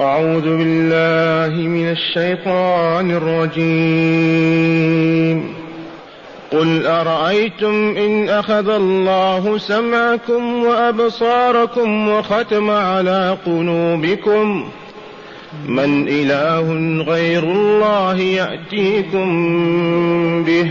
أعوذ بالله من الشيطان الرجيم. قل أرأيتم إن أخذ الله سمعكم وأبصاركم وختم على قلوبكم؟ من إله غير الله يأتيكم به.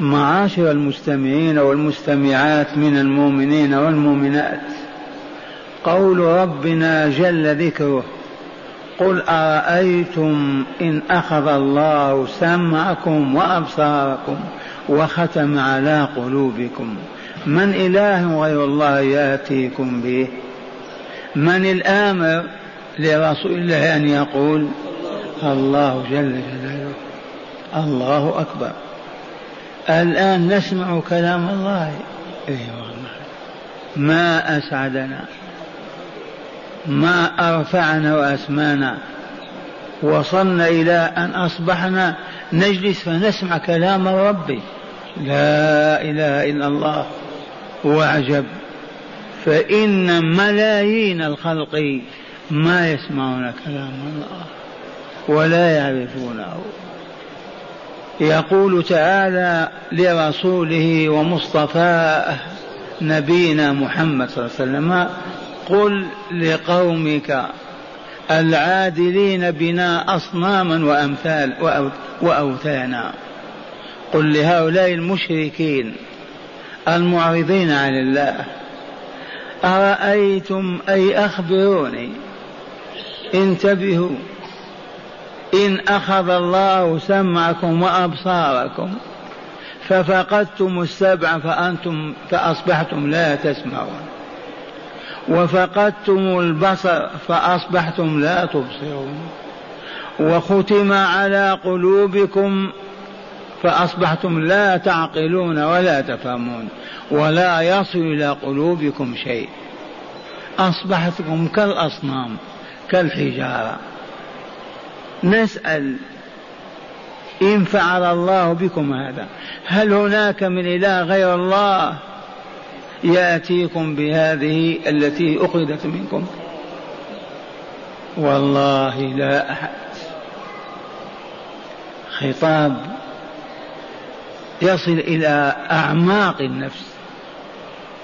معاشر المستمعين والمستمعات من المؤمنين والمؤمنات. قول ربنا جل ذكره قل أرأيتم إن أخذ الله سمعكم وأبصاركم وختم على قلوبكم؟ من إله غير الله يأتيكم به؟ من الآمر لرسول الله أن يقول الله جل جلاله. الله أكبر. الآن نسمع كلام الله. والله. ما أسعدنا. ما أرفعنا وأسمانا وصلنا إلى أن أصبحنا نجلس فنسمع كلام الرب لا إله إلا الله. واعجب فإن ملايين الخلق ما يسمعون كلام الله. ولا يعرفونه. يقول تعالى لرسوله ومصطفاه نبينا محمد صلى الله عليه وسلم قل لقومك العادلين بنا أصناما وأمثال وأوثانا قل لهؤلاء المشركين المعرضين عن الله أرأيتم أي أخبروني؟ انتبهوا إن أخذ الله سمعكم وأبصاركم ففقدتم السبع فأنتم فأصبحتم لا تسمعون. وفقدتم البصر فأصبحتم لا تبصرون. وختم على قلوبكم فأصبحتم لا تعقلون ولا تفهمون. ولا يصل إلى قلوبكم شيء. أصبحتكم كالأصنام كالحجارة. نسأل إن فعل الله بكم هذا. هل هناك من إله غير الله يأتيكم بهذه التي أخذت منكم؟ والله لا أحد. خطاب يصل إلى أعماق النفس.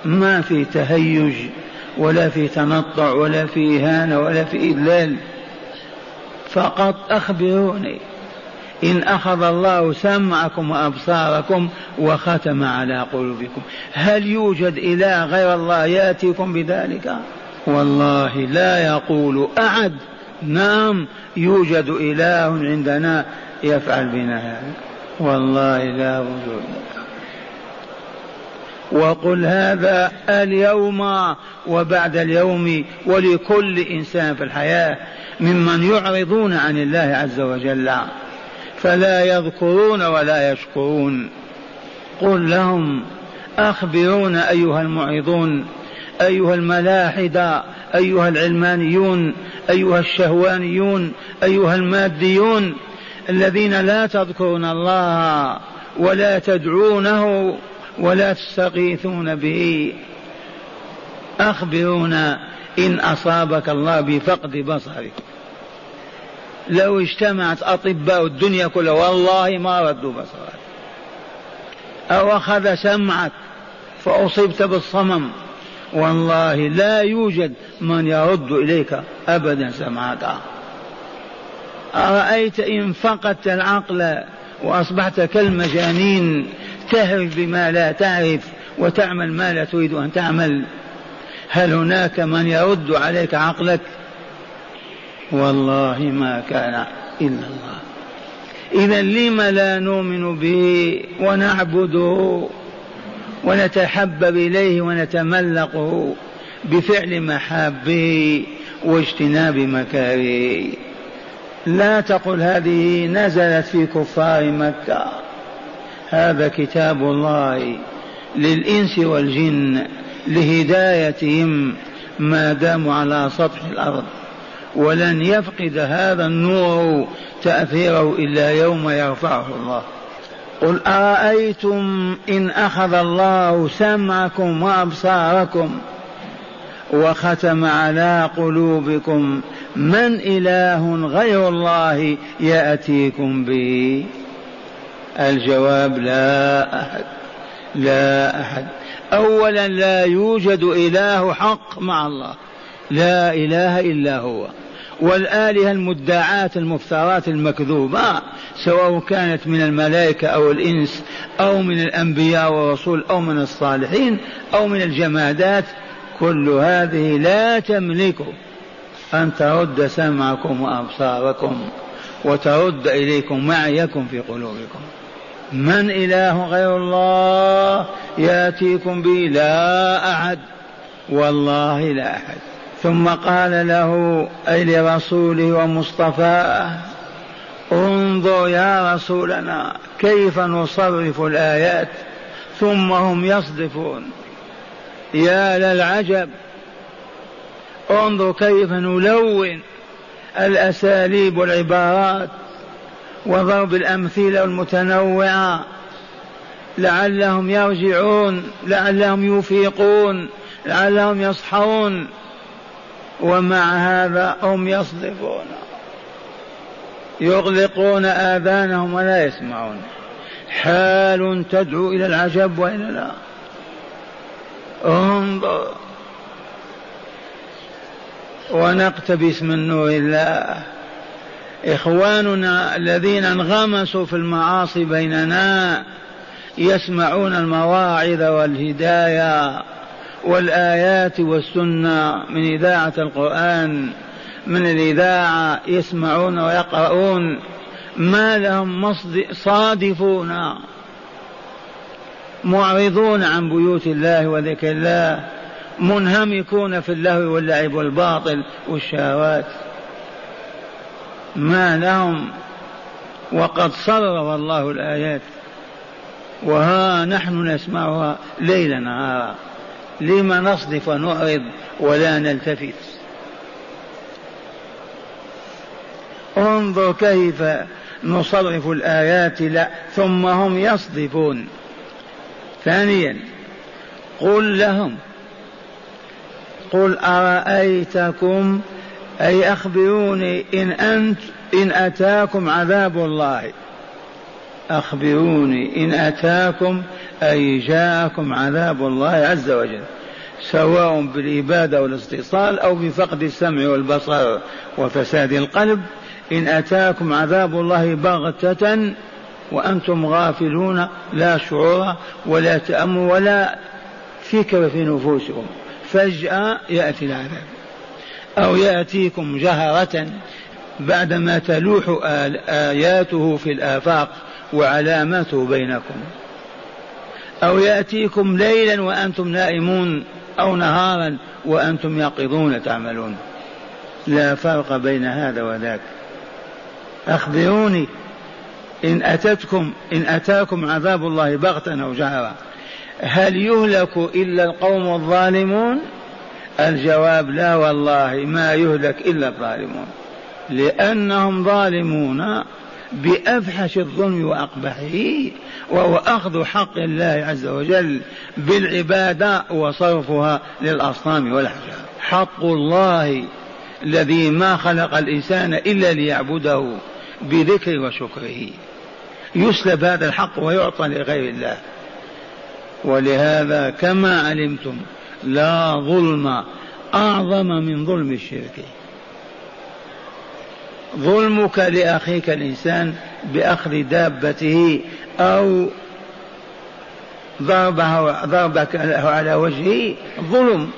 ما في تهيج ولا في تنطع ولا في إهانة ولا في إذلال. فقط أخبروني. إن أخذ الله سمعكم وأبصاركم وختم على قلوبكم. هل يوجد إله غير الله يأتيكم بذلك؟ والله لا يقول أحد. نعم يوجد إله عندنا يفعل بنا هذا والله لا وجود. وقل هذا اليوم وبعد اليوم ولكل إنسان في الحياة ممن يعرضون عن الله عز وجل فلا يذكرون ولا يشكرون. قل لهم اخبرونا أيها المعرضون أيها الملاحدة أيها العلمانيون أيها الشهوانيون أيها الماديون الذين لا تذكرون الله ولا تدعونه ولا تستغيثون به. أخبرونا إن أصابك الله بفقد بصرك. لو اجتمعت أطباء الدنيا كلها والله ما ردوا بصرك. أو أخذ سمعك فأصبت بالصمم والله لا يوجد من يرد إليك أبدا سمعك. أرأيت إن فقدت العقل وأصبحت كالمجانين تهرف بما لا تعرف وتعمل ما لا تريد أن تعمل. هل هناك من يرد عليك عقلك؟ والله ما كان إلا الله. إذا لم لا نؤمن به ونعبده ونتحبب إليه ونتملقه بفعل محابه واجتناب مكاره. لا تقل هذه نزلت في كفار مكة. هذا كتاب الله للإنس والجن لهدايتهم ما داموا على سطح الأرض. ولن يفقد هذا النور تأثيره إلا يوم يرفعه الله. قل أرأيتم إن أخذ الله سمعكم وأبصاركم وختم على قلوبكم من إله غير الله يأتيكم به؟ الجواب لا أحد لا أحد. أولا لا يوجد إله حق مع الله لا إله إلا هو. والآلهة المدعاة المفترات المكذوبة سواء كانت من الملائكة أو الإنس أو من الأنبياء والرسول أو من الصالحين أو من الجمادات كل هذه لا تملك أن ترد سمعكم وأبصاركم وترد إليكم معيكم في قلوبكم. من إله غير الله يأتيكم به لا أحد والله لا أحد. ثم قال له أي لرسوله ومصطفاه انظر يا رسولنا كيف نصرف الآيات ثم هم يصدفون. يا للعجب انظر كيف نلون الأساليب والعبارات. وضرب الأمثلة المتنوعة. لعلهم يرجعون لعلهم يفيقون لعلهم يصحون. ومع هذا هم يصدفون. يغلقون آذانهم ولا يسمعون. حال تدعو إلى العجب وإلا لا. انظر. ونقتبس من نور الله. إخواننا الذين انغمسوا في المعاصي بيننا يسمعون المواعظ والهداية والآيات والسنة من إذاعة القرآن من الإذاعة يسمعون ويقرؤون ما لهم صادفون معرضون عن بيوت الله وذكر الله منهمكون في اللهو واللعب والباطل والشهوات. ما لهم وقد صرف الله الآيات وها نحن نسمعها ليل نهارا لما نصدف ونعرض ولا نلتفت. انظر كيف نصرف الآيات لا ثم هم يصدفون. ثانيا قل لهم قل أرأيتكم أي أخبروني إن أنت إن أتاكم عذاب الله. أخبروني إن أتاكم أي جاءكم عذاب الله عز وجل سواء بالإبادة والاستئصال أو بفقد السمع والبصر وفساد القلب. إن أتاكم عذاب الله بغتة وأنتم غافلون لا شعور ولا تأمل ولا فكر في نفوسكم. فجأة يأتي العذاب. أو يأتيكم جهرة بعدما تلوح آياته في الآفاق وعلاماته بينكم. أو يأتيكم ليلا وأنتم نائمون أو نهارا وأنتم يقظون تعملون. لا فرق بين هذا وذاك. أخبروني إن أتتكم إن أتاكم عذاب الله بغتة أو جهرا هل يهلك إلا القوم الظالمون؟ الجواب لا والله ما يهلك إلا الظالمون. لأنهم ظالمون بأفحش الظلم وأقبحه وهو أخذ حق الله عز وجل بالعبادة وصرفها للأصنام والأحجار. حق الله الذي ما خلق الإنسان إلا ليعبده بذكر وشكره. يسلب هذا الحق ويعطى لغير الله. ولهذا كما علمتم لا ظلم أعظم من ظلم الشرك. ظلمك لأخيك الإنسان بأخذ دابته أو ضربه ضربك على وجهه ظلم.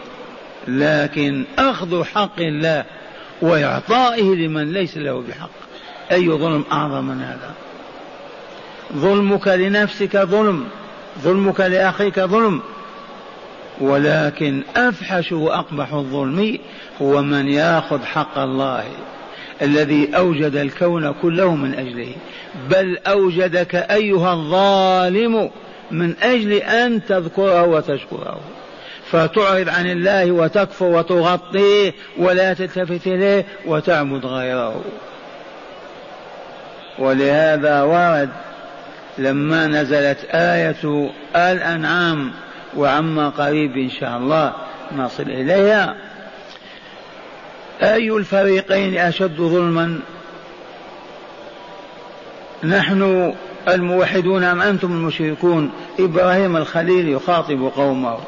لكن أخذ حق الله وإعطائه لمن ليس له بحق أي ظلم أعظم من هذا؟ ظلمك لنفسك ظلم ظلمك لأخيك ظلم. ولكن أفحش وأقبح الظلم هو من يأخذ حق الله الذي أوجد الكون كله من أجله. بل أوجدك أيها الظالم من أجل أن تذكره وتشكره. فتعرض عن الله وتكفر وتغطيه ولا تلتفت إليه وتعبد غيره. ولهذا ورد لما نزلت آية الأنعام وعما قريب إن شاء الله نصل إليها. أي الفريقين أشد ظلما؟ نحن الموحدون أم أنتم المشركون؟ إبراهيم الخليل يخاطب قومه.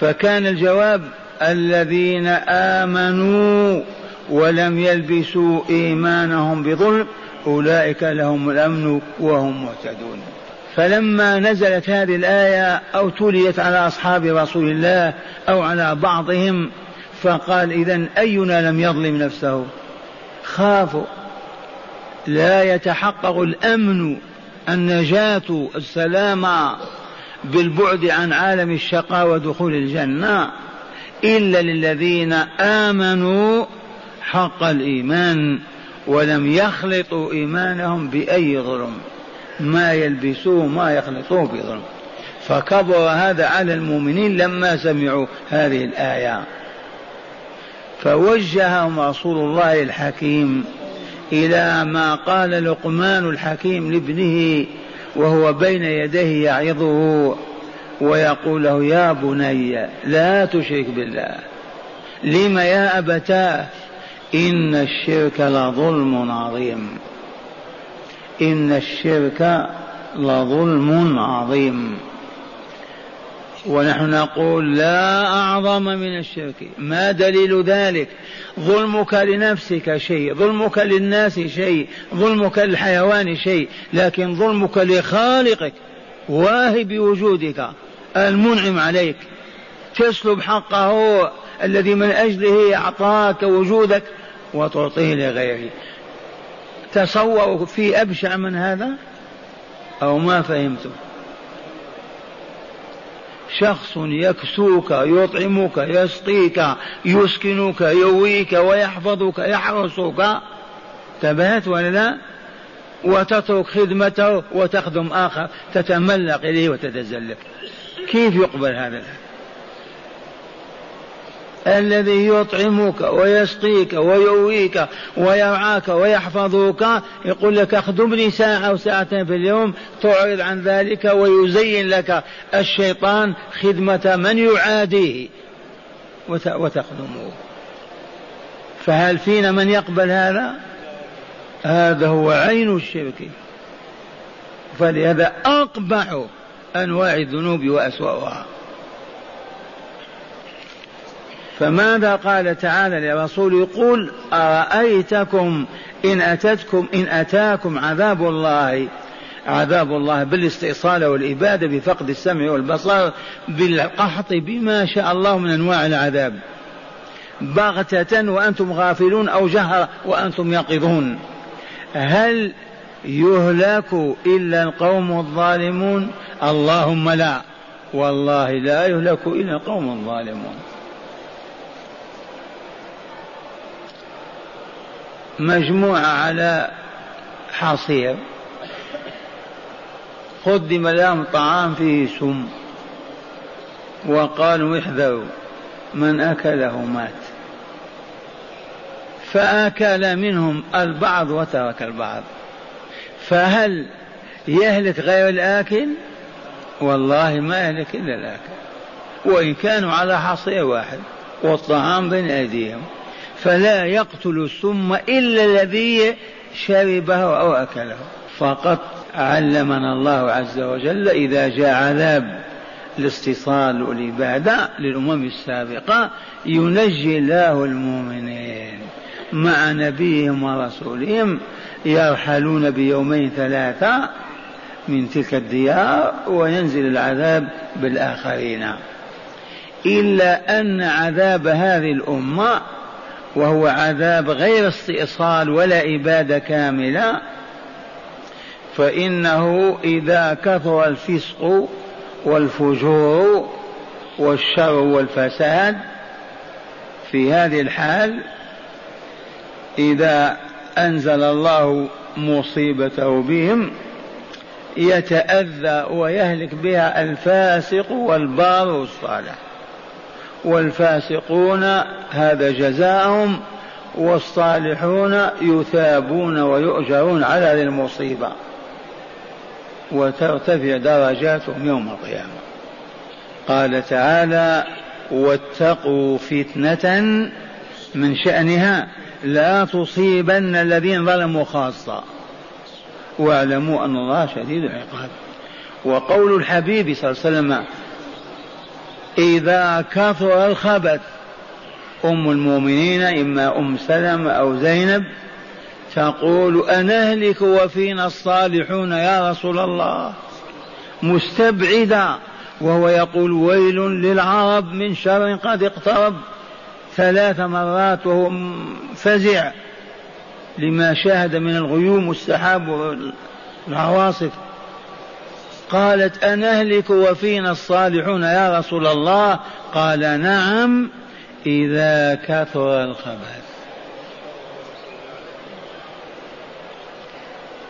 فكان الجواب الذين آمنوا ولم يلبسوا إيمانهم بظلم أولئك لهم الأمن وهم مهتدون. فلما نزلت هذه الآية أو تليت على أصحاب رسول الله أو على بعضهم فقال إذا أينا لم يظلم نفسه؟ خافوا لا يتحقق الأمن النجاة السلامة بالبعد عن عالم الشقاء ودخول الجنة إلا للذين آمنوا حق الإيمان ولم يخلطوا إيمانهم بأي ظلم. ما يلبسوه ما يخلطوه بظلم. فكبر هذا على المؤمنين لما سمعوا هذه الآية. فوجههم رسول الله الحكيم إلى ما قال لقمان الحكيم لابنه وهو بين يديه يعظه ويقول له يا بني لا تشرك بالله. لم يا أبتاه؟ إن الشرك لظلم عظيم. إن الشرك لظلم عظيم. ونحن نقول لا أعظم من الشرك. ما دليل ذلك؟ ظلمك لنفسك شيء ظلمك للناس شيء ظلمك للحيوان شيء لكن ظلمك لخالقك واهب وجودك المنعم عليك. تسلب حقه الذي من أجله أعطاك وجودك وتعطيه لغيره. تصوروا في أبشع من هذا؟ أو ما فهمتم شخص يكسوك يطعمك يسقيك يسكنك يويك ويحفظك يحرسك. تبات ولا لا؟ وتترك خدمته وتخدم آخر تتملق إليه وتتزلف. كيف يقبل هذا؟ الذي يطعمك ويسقيك ويويك ويرعاك ويحفظك. يقول لك اخدمني ساعة أو ساعتين في اليوم تعرض عن ذلك ويزين لك الشيطان خدمة من يعاديه. وتخدمه. فهل فينا من يقبل هذا؟ هذا هو عين الشرك. فلهذا أقبح أنواع الذنوب وأسوأها. فماذا قال تعالى لرسول يقول أرأيتكم إن أتتكم إن أتاكم عذاب الله؟ عذاب الله بالاستئصال والإبادة بفقد السمع والبصر بالقحط بما شاء الله من أنواع العذاب. بغتة وأنتم غافلون أو جهر وأنتم يقظون. هل يهلك إلا القوم الظالمون؟ اللهم لا. والله لا يهلك إلا القوم الظالمون. مجموعة على حصير. قدم لهم طعام فيه سم. وقالوا احذروا من أكله مات. فأكل منهم البعض وترك البعض. فهل يهلك غير الآكل؟ والله ما يهلك إلا الآكل. وإن كانوا على حصير واحد والطعام بين أيديهم. فلا يقتل السم إلا الذي شربه أو أكله. فقط علمنا الله عز وجل إذا جاء عذاب الاستيصال والإبادة للأمم السابقة ينجي الله المؤمنين مع نبيهم ورسولهم يرحلون بيومين ثلاثة من تلك الديار وينزل العذاب بالآخرين. إلا أن عذاب هذه الأمة وهو عذاب غير استئصال ولا إبادة كاملة فإنه إذا كثر الفسق والفجور والشر والفساد في هذه الحال إذا أنزل الله مصيبته بهم يتأذى ويهلك بها الفاسق والبار والصالح والفاسقون هذا جزاؤهم والصالحون يثابون ويؤجرون على هذه المصيبة وترتفع درجاتهم يوم القيامة. قال تعالى واتقوا فتنة من شأنها لا تصيبن الذين ظلموا خاصة. واعلموا أن الله شديد العقاب. وقول الحبيب صلى الله عليه وسلم إذا كثر الخبث أم المؤمنين إما أم سلمة أو زينب تقول أنهلك وفينا الصالحون يا رسول الله؟ مستبعدا وهو يقول ويل للعرب من شر قد اقترب. ثلاث مرات وهو فزع لما شاهد من الغيوم والسحاب والعواصف. قالت أنهلك وفينا الصالحون يا رسول الله؟ قال نعم إذا كثر الخبث.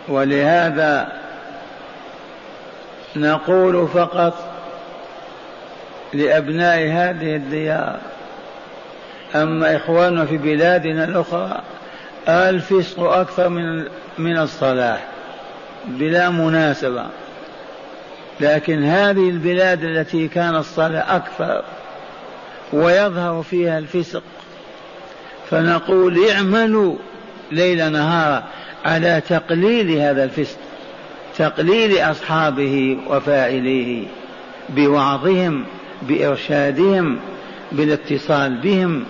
ولهذا نقول فقط لأبناء هذه الديار. أما إخواننا في بلادنا الأخرى الفسق أكثر من من الصلاح بلا مناسبة. لكن هذه البلاد التي كان الصلاة أكثر ويظهر فيها الفسق فنقول اعملوا ليل نهارا على تقليل هذا الفسق تقليل أصحابه وفاعليه بوعظهم بإرشادهم بالاتصال بهم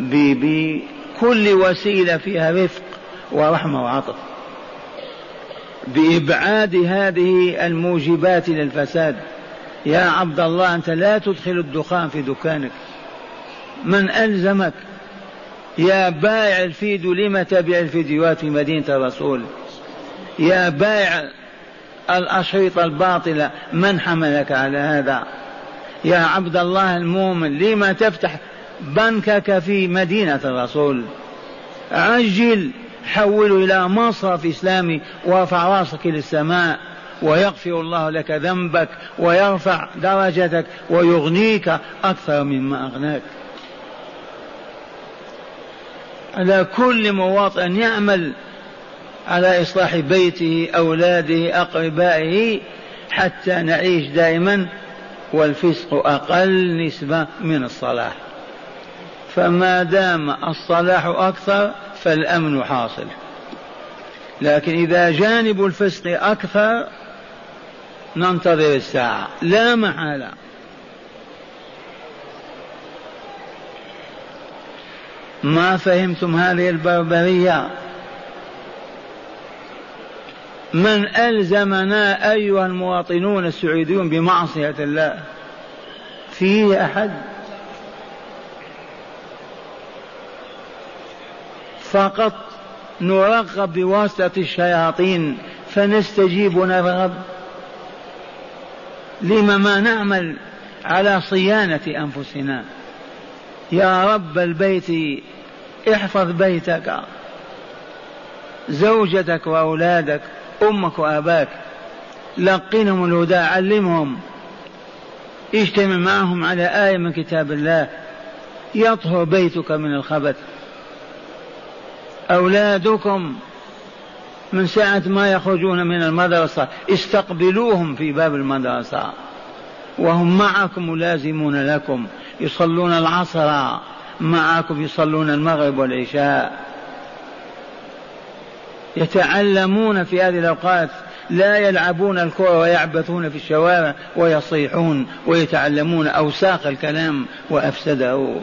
بكل وسيلة فيها رفق ورحمة وعطف. بإبعاد هذه الموجبات للفساد. يا عبد الله أنت لا تدخل الدخان في دكانك من ألزمك؟ يا بائع الفيديو لم تبيع الفيديوهات في مدينة الرسول؟ يا بائع الأشرطة الباطلة من حملك على هذا؟ يا عبد الله المؤمن لما تفتح بنكك في مدينة الرسول؟ عجل. حوله إلى مصرف إسلامي وارفع راسك للسماء ويغفر الله لك ذنبك ويرفع درجتك ويغنيك أكثر مما أغناك. على كل مواطن يعمل على إصلاح بيته أولاده أقربائه حتى نعيش دائما والفسق أقل نسبة من الصلاح. فما دام الصلاح أكثر فالأمن حاصل. لكن إذا جانب الفسق أكثر ننتظر الساعة. لا محالة. ما فهمتم هذه البربرية؟ من ألزمنا أيها المواطنون السعوديون بمعصية الله؟ فيه أحد؟ فقط نرغب بواسطة الشياطين فنستجيب ونرغب. لما ما نعمل على صيانة أنفسنا؟ يا رب البيت احفظ بيتك زوجتك وأولادك أمك وأباك. لقنهم الهدى علمهم. اجتمع معهم على آية من كتاب الله. يطهر بيتك من الخبث. أولادكم من ساعة ما يخرجون من المدرسة استقبلوهم في باب المدرسة. وهم معكم ملازمون لكم. يصلون العصر معكم يصلون المغرب والعشاء. يتعلمون في هذه الأوقات لا يلعبون الكرة ويعبثون في الشوارع ويصيحون ويتعلمون أوساخ الكلام وأفسده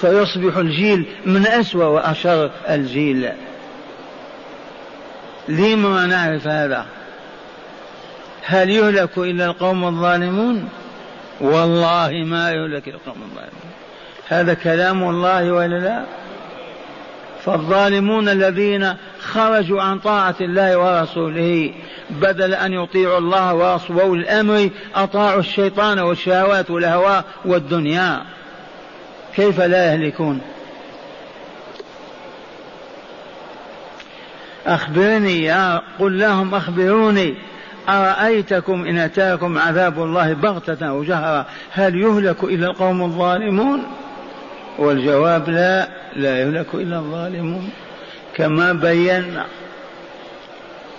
فيصبح الجيل من أسوأ وأشر الجيل. لما نعرف هذا؟ هل يهلك إلا القوم الظالمون؟ والله ما يهلك القوم الظالمون. هذا كلام الله ولا لا؟ فالظالمون الذين خرجوا عن طاعة الله ورسوله بدل أن يطيعوا الله ورسوله الأمر أطاعوا الشيطان والشهوات والهواء والدنيا. كيف لا يهلكون؟ أخبرني يا قل لهم أخبروني. أرأيتكم إن أتاكم عذاب الله بغتة أو جهرا؟ هل يهلك إلا القوم الظالمون؟ والجواب لا لا يهلك إلا الظالمون. كما بينا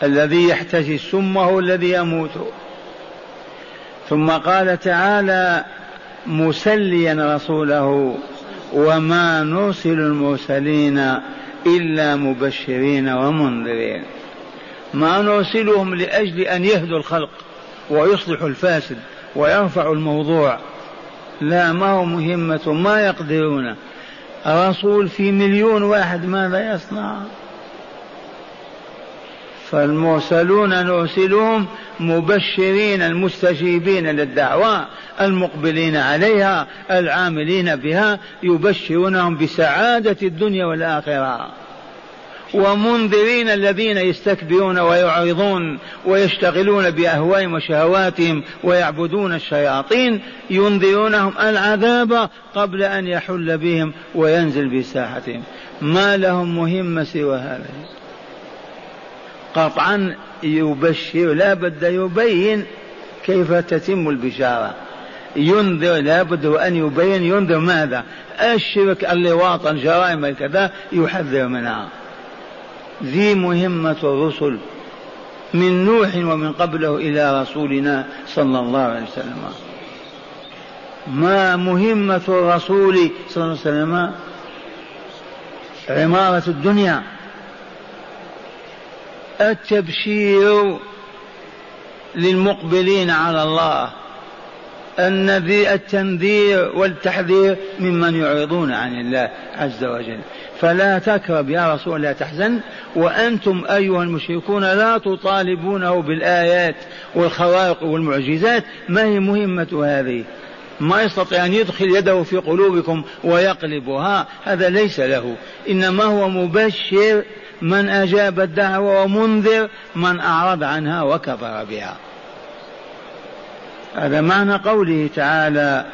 الذي يحتسي سمه الذي يموت. ثم قال تعالى مسليا رسوله وما نرسل المرسلين إلا مبشرين ومنذرين. ما نرسلهم لأجل أن يهدوا الخلق ويصلحوا الفاسد ويرفعوا الموضوع. لا ما هو مهمة ما يقدرون. رسول في مليون واحد ماذا يصنع؟ فالمرسلون نرسلهم مبشرين المستجيبين للدعوة المقبلين عليها العاملين بها يبشرونهم بسعادة الدنيا والآخرة. ومنذرين الذين يستكبرون ويعرضون ويشتغلون بأهوائهم وشهواتهم ويعبدون الشياطين ينذرونهم العذاب قبل أن يحل بهم وينزل بساحتهم. ما لهم مهمه سوى هذا قطعا يبشر لا بد يبين كيف تتم البشارة. ينذر لا بد أن يبين ينذر ماذا؟ الشرك اللواط الجرائم الكذا يحذر منها. ذي مهمة الرسل من نوح ومن قبله إلى رسولنا صلى الله عليه وسلم. ما مهمة الرسول صلى الله عليه وسلم؟ عمارة الدنيا. التبشير للمقبلين على الله النذير التنذير والتحذير ممن يعرضون عن الله عز وجل. فلا تكرب يا رسول لا تحزن. وأنتم أيها المشركون لا تطالبونه بالآيات والخوارق والمعجزات. ما هي مهمة هذه؟ ما يستطيع أن يدخل يده في قلوبكم ويقلبها هذا ليس له. إنما هو مبشر من أجاب الدعوة ومنذر من أعرض عنها وكفر بها. هذا معنى قوله تعالى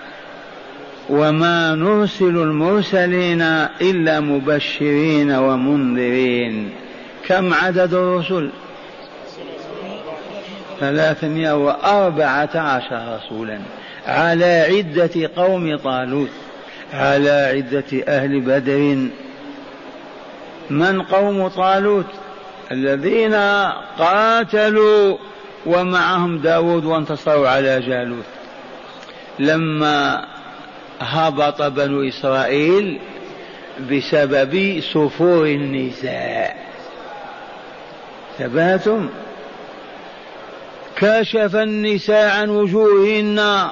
وما نرسل المرسلين إلا مبشرين ومنذرين. كم عدد الرسل؟ ثلاثمائة وأربعة عشر رسولا. على عدة قوم طالوت على عدة أهل بدر من قوم طالوت؟ الذين قاتلوا ومعهم داود وانتصروا على جالوت. لما هبط بنو إسرائيل بسبب سفور النساء. ثباتم كشف النساء عن وجوههن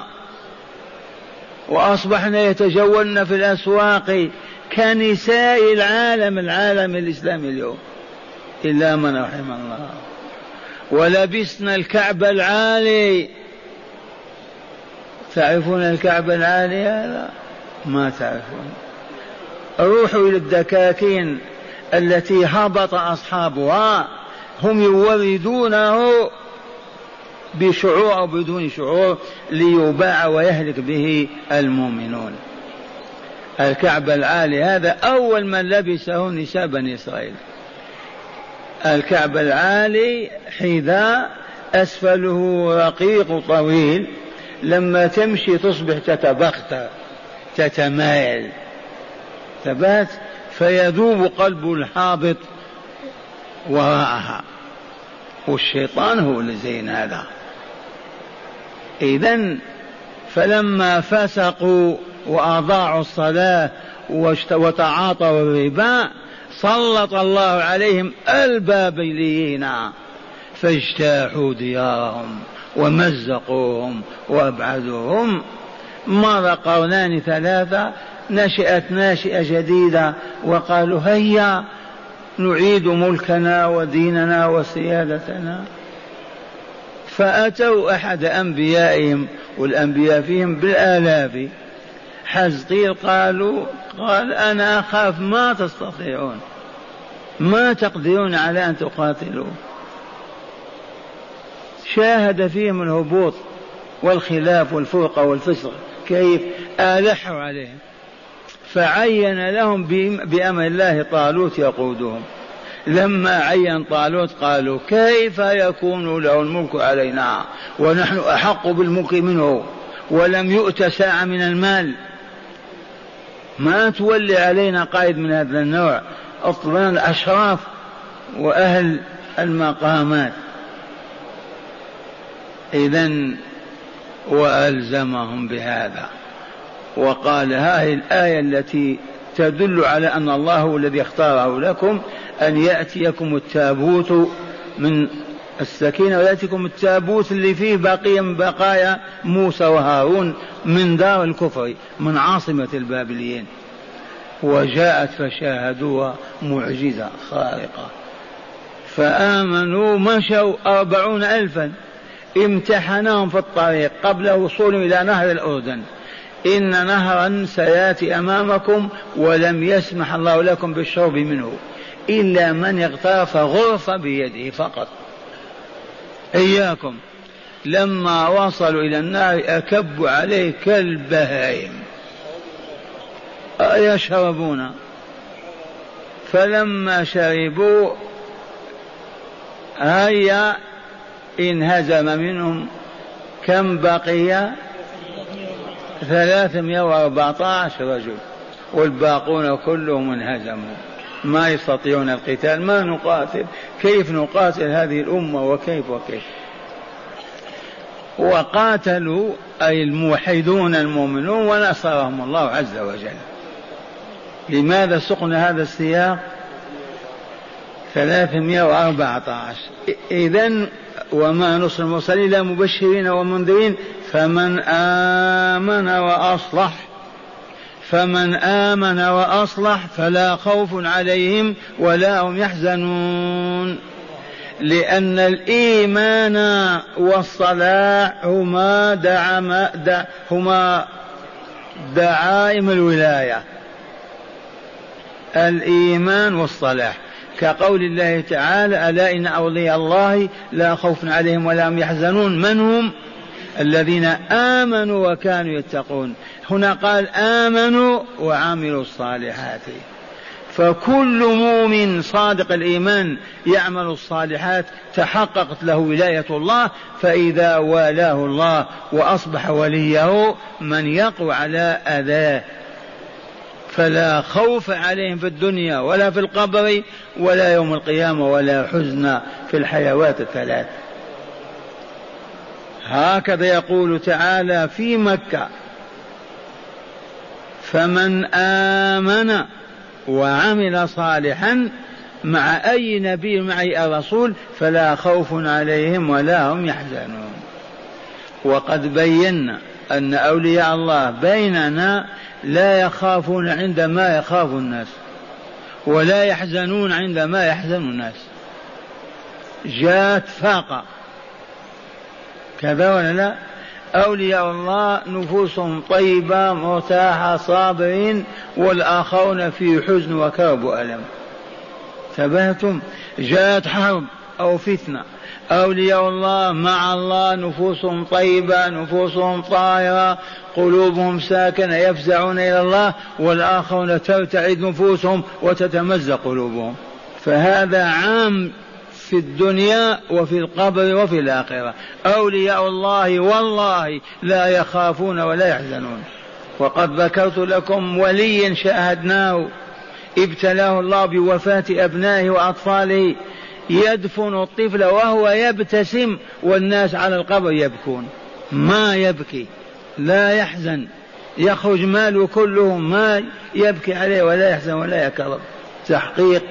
وأصبحن يتجولن في الأسواق كنساء العالم العالم الإسلامي اليوم. إلا من رحم الله. ولبسن الكعب العالي. تعرفون الكعب العالي هذا؟ ما تعرفون. روحوا إلى الدكاكين التي هبط أصحابها. هم يوردونه بشعور أو بدون شعور ليباع ويهلك به المؤمنون. الكعب العالي هذا أول من لبسه نساء بني إسرائيل. الكعب العالي حذاء أسفله رقيق طويل لما تمشي تصبح تتبختر تتمايل. ثبات فيذوب قلب الحابط وراءها. والشيطان هو اللي زين هذا. إذا فلما فسقوا وأضاعوا الصلاة وتعاطوا الربا سلط الله عليهم البابليين. فاجتاحوا ديارهم ومزقوهم وأبعدوهم. مر قرنان ثلاثة نشأت ناشئة جديدة وقالوا هيا نعيد ملكنا وديننا وسيادتنا. فأتوا أحد أنبيائهم والأنبياء فيهم بالآلاف. حزقيل قالوا قال أنا أخاف ما تستطيعون. ما تقدرون على أن تقاتلوا. شاهد فيهم الهبوط والخلاف والفرقة والفسق كيف آلحوا عليهم. فعين لهم بأمر الله طالوت يقودهم. لما عين طالوت قالوا كيف يكون له الملك علينا ونحن أحق بالملك منه ولم يؤت ساعة من المال؟ ما تولي علينا قائد من هذا النوع اطلبنا الأشراف وأهل المقامات. إذا وألزمهم بهذا. وقال هذه الآية التي تدل على أن الله هو الذي اختاره لكم أن يأتيكم التابوت من السكينة ويأتيكم التابوت اللي فيه بقية من بقايا موسى وهارون من دار الكفر من عاصمة البابليين. وجاءت فشاهدوها معجزة خارقة. فآمنوا مشوا أربعون ألفا. امتحنهم في الطريق قبل وصولهم إلى نهر الأردن. إن نهرا سيأتي أمامكم ولم يسمح الله لكم بالشرب منه إلا من اغترف غرفة بيده فقط. إياكم. لما وصلوا إلى النار أكبوا عليه كالبهائم يشربون فلما شربوا هيا انهزم منهم كم بقي؟ ثلاثمائة وأربعة عشر رجل والباقون كلهم انهزموا. ما يستطيعون القتال ما نقاتل كيف نقاتل هذه الأمة وكيف وكيف؟ وقاتلوا أي الموحدون المؤمنون ونصرهم الله عز وجل. لماذا سقنا هذا السياق؟ ثلاثمائة وأربعة عشر. إذا وما نصر المرسلين إلا مبشرين ومنذرين فمن آمن وأصلح فمن آمن وأصلح فلا خوف عليهم ولا هم يحزنون. لأن الإيمان والصلاح هما دعم دع هما دعائم الولاية. الإيمان والصلاح. كقول الله تعالى ألا إن أولياء الله لا خوف عليهم ولا هم يحزنون. من هم؟ الذين آمنوا وكانوا يتقون. هنا قال آمنوا وعملوا الصالحات. فكل مؤمن صادق الإيمان يعمل الصالحات تحققت له ولاية الله فإذا والاه الله وأصبح وليه من يقوى على أذاه. فلا خوف عليهم في الدنيا ولا في القبر ولا يوم القيامة ولا حزن في الحيوات الثلاث. هكذا يقول تعالى في مكة. فمن آمن وعمل صالحا مع أي نبي مع أي رسول فلا خوف عليهم ولا هم يحزنون. وقد بينا أن أولياء الله بيننا لا يخافون عندما يخاف الناس ولا يحزنون عندما يحزن الناس. جاءت فاقة. كذا ولا لا؟ أولياء الله نفوسهم طيبة مرتاحة صابرين والآخرون في حزن وكرب وألم. ثبتم جاءت حرب أو فتنة. أولياء الله مع الله نفوسهم طيبة نفوسهم طاهرة قلوبهم ساكنة يفزعون إلى الله والآخرون ترتعد نفوسهم وتتمزق قلوبهم. فهذا عام في الدنيا وفي القبر وفي الآخرة. أولياء الله والله لا يخافون ولا يحزنون. وقد ذكرت لكم وليا شاهدناه. ابتلاه الله بوفاة أبنائه وأطفاله. يدفن الطفل وهو يبتسم والناس على القبر يبكون. ما يبكي لا يحزن. يخرج ماله كله ما يبكي عليه ولا يحزن ولا يكرب تحقيق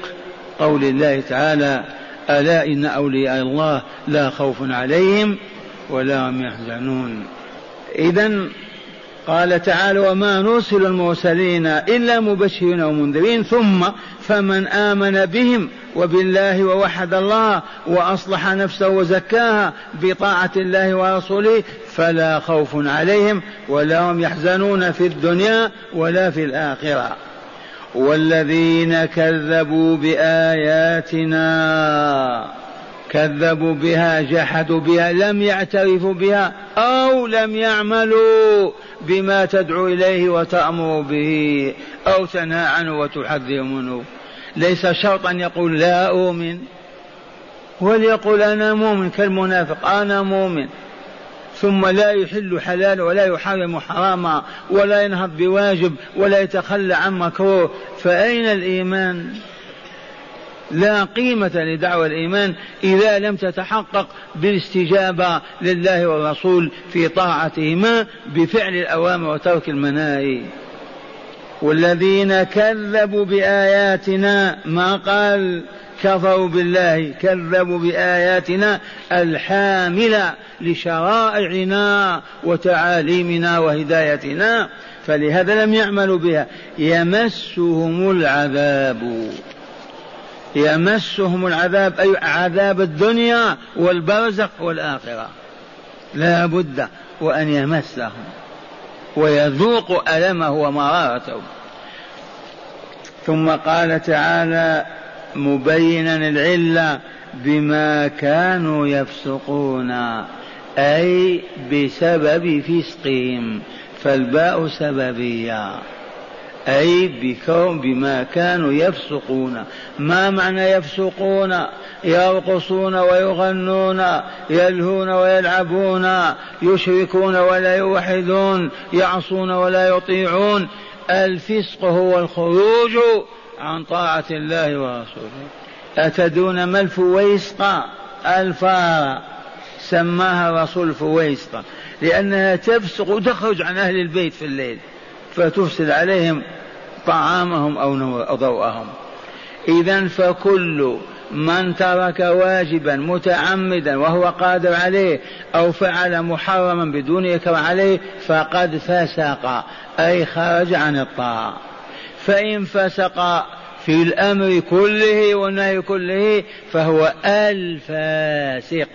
قول الله تعالى ألا إن أولياء الله لا خوف عليهم ولا هم يحزنون. إذا قال تعالى وما نرسل المرسلين إلا مبشرين ومنذرين ثم فمن آمن بهم وبالله ووحد الله وأصلح نفسه وزكاها بطاعة الله ورسوله فلا خوف عليهم ولا هم يحزنون في الدنيا ولا في الآخرة. والذين كذبوا بآياتنا كذبوا بها جحدوا بها لم يعترفوا بها أو لم يعملوا بما تدعو إليه وتأمر به أو تنهى عنه وتحذر منه. ليس شرطا يقول لا أؤمن وليقول أنا مؤمن كالمنافق أنا مؤمن. ثم لا يحل حلال ولا يحرم حراما ولا ينهض بواجب ولا يتخلى عن مكروه. فأين الإيمان؟ لا قيمة لدعوى الإيمان إذا لم تتحقق بالاستجابة لله والرسول في طاعتهما بفعل الأوامر وترك المناهي. والذين كذبوا بآياتنا ما قال كفروا بالله كذبوا بآياتنا الحاملة لشرائعنا وتعاليمنا وهدايتنا فلهذا لم يعملوا بها. يمسهم العذاب. يمسهم العذاب أي عذاب الدنيا والبرزخ والآخرة. لا بد وأن يمسهم ويذوق ألمه ومرارته. ثم قال تعالى مبينا العلة بما كانوا يفسقون أي بسبب فسقهم فالباء سببية أي بكون بما كانوا يفسقون. ما معنى يفسقون؟ يرقصون ويغنون يلهون ويلعبون يشركون ولا يوحدون يعصون ولا يطيعون. الفسق هو الخروج عن طاعة الله ورسوله. أتدون ما الفويسقة الفارة سماها الرسول فويسقة لأنها تفسق وتخرج عن أهل البيت في الليل فتفسد عليهم طعامهم أو ضوءهم. إذا فكل من ترك واجبا متعمدا وهو قادر عليه أو فعل محرما بدون يكره عليه فقد فسق أي خرج عن الطاعة. فإن فسق في الأمر كله والنهي كله فهو الفاسق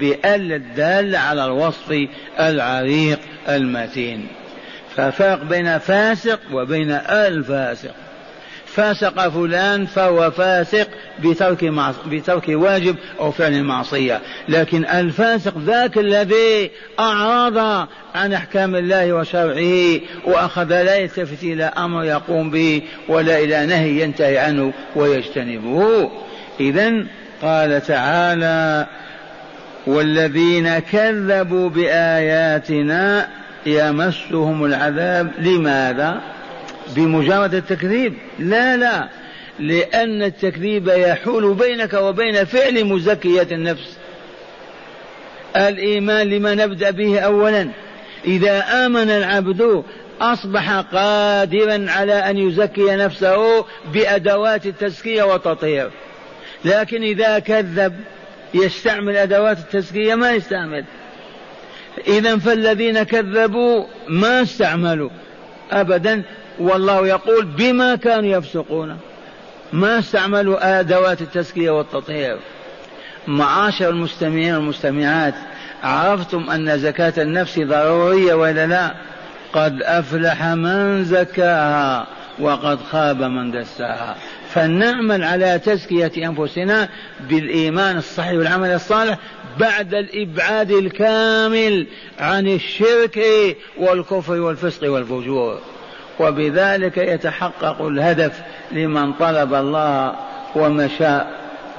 بأل الدال على الوصف العريق المتين. ففرق بين فاسق وبين الفاسق. فاسق فلان فهو فاسق بترك معص... بترك واجب أو فعل معصية. لكن الفاسق ذاك الذي أعرض عن أحكام الله وشرعه وأخذ لا يلتفت إلى أمر يقوم به ولا إلى نهي ينتهي عنه ويجتنبه. اذا قال تعالى والذين كذبوا بآياتنا يمسهم العذاب. لماذا؟ بمجرد التكذيب. لا لا. لأن التكذيب يحول بينك وبين فعل مزكية النفس. الإيمان لما نبدأ به أولا. إذا آمن العبد أصبح قادرا على أن يزكي نفسه بأدوات التزكية والتطهير. لكن إذا كذب يستعمل أدوات التزكية ما يستعمل. إذا فالذين كذبوا ما استعملوا. أبدا والله يقول بما كانوا يفسقون. ما استعملوا أدوات التزكية والتطهير. معاشر المستمعين والمستمعات عرفتم أن زكاة النفس ضرورية ولا لا؟ قد أفلح من زكاها وقد خاب من دساها. فلنعمل على تزكية أنفسنا بالإيمان الصحيح والعمل الصالح بعد الإبعاد الكامل عن الشرك والكفر والفسق والفجور. وبذلك يتحقق الهدف لمن طلب الله ومشى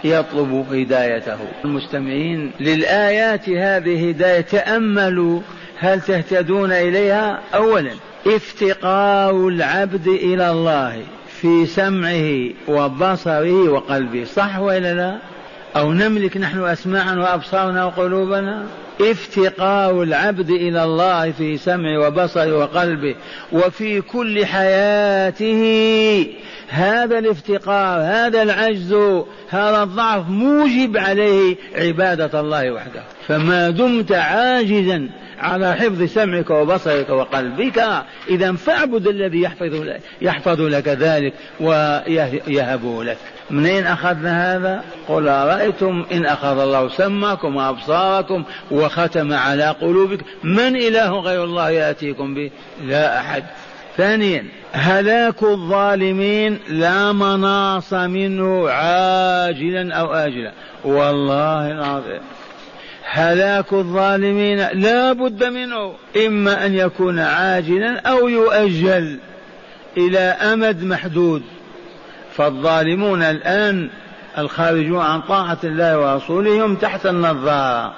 يطلب هدايته. المستمعين للآيات هذه هداية تأملوا هل تهتدون إليها؟ أولا افتقار العبد إلى الله. في سمعه وبصره وقلبه صح ولا لا؟ أو نملك نحن أسماعا وأبصارنا وقلوبنا؟ افتقار العبد إلى الله في سمعه وبصره وقلبه وفي كل حياته. هذا الافتقار هذا العجز هذا الضعف موجب عليه عبادة الله وحده. فما دمت عاجزا على حفظ سمعك وبصرك وقلبك. إذا فاعبد الذي يحفظ لك, يحفظ لك ذلك ويهبه لك. منين أخذنا هذا؟ قل رأيتم إن أخذ الله سمعكم وأبصاركم وختم على قلوبكم من إله غير الله يأتيكم به؟ لا أحد. ثانيا هلاك الظالمين لا مناص منه عاجلا أو اجلا. والله العظيم. هلاك الظالمين لا بد منه إما أن يكون عاجلا أو يؤجل إلى أمد محدود. فالظالمون الآن الخارجون عن طاعة الله ورسوله هم تحت النظارة.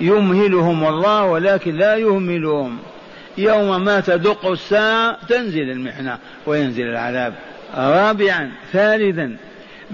يمهلهم الله ولكن لا يهملهم. يوم ما تدق الساعة تنزل المحنة وينزل العذاب. رابعا ثالثا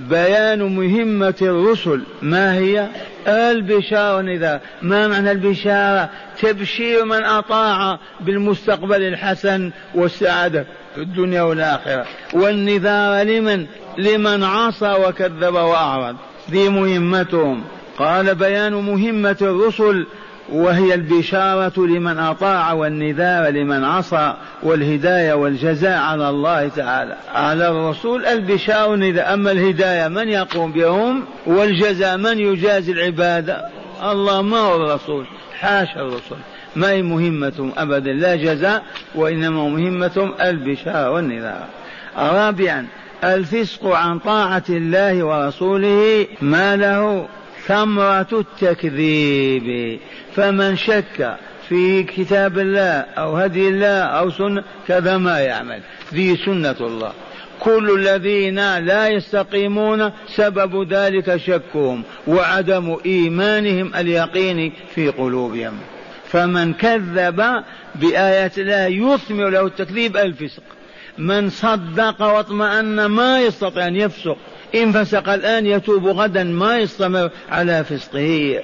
بيان مهمة الرسل. ما هي؟ البشارة إذا ما معنى البشارة؟ تبشير من أطاع بالمستقبل الحسن والسعادة في الدنيا والآخرة. والنذار لمن؟ لمن عصى وكذب وأعرض. ذي مهمتهم. قال بيان مهمة الرسل وهي البشارة لمن أطاع والنذار لمن عصى والهداية والجزاء على الله تعالى. على الرسول البشارة إذا أما الهداية من يقوم بهم والجزاء من يجازي العبادة؟ الله ما هو الرسول؟ حاشا الرسول. ما هي مهمتهم أبدا؟ لا جزاء وإنما مهمتهم البشارة والنذار. رابعا الفسق عن طاعة الله ورسوله ما له؟ ثمرة التكذيب. فمن شك في كتاب الله أو هدي الله أو سنة كذا ما يعمل. ذي سنة الله. كل الذين لا يستقيمون سبب ذلك شكهم وعدم إيمانهم اليقين في قلوبهم. فمن كذب بآيات الله يثمر له التكذيب الفسق. من صدق واطمأن ما يستطيع أن يفسق إن فسق الآن يتوب غدا ما يستمر على فسقه.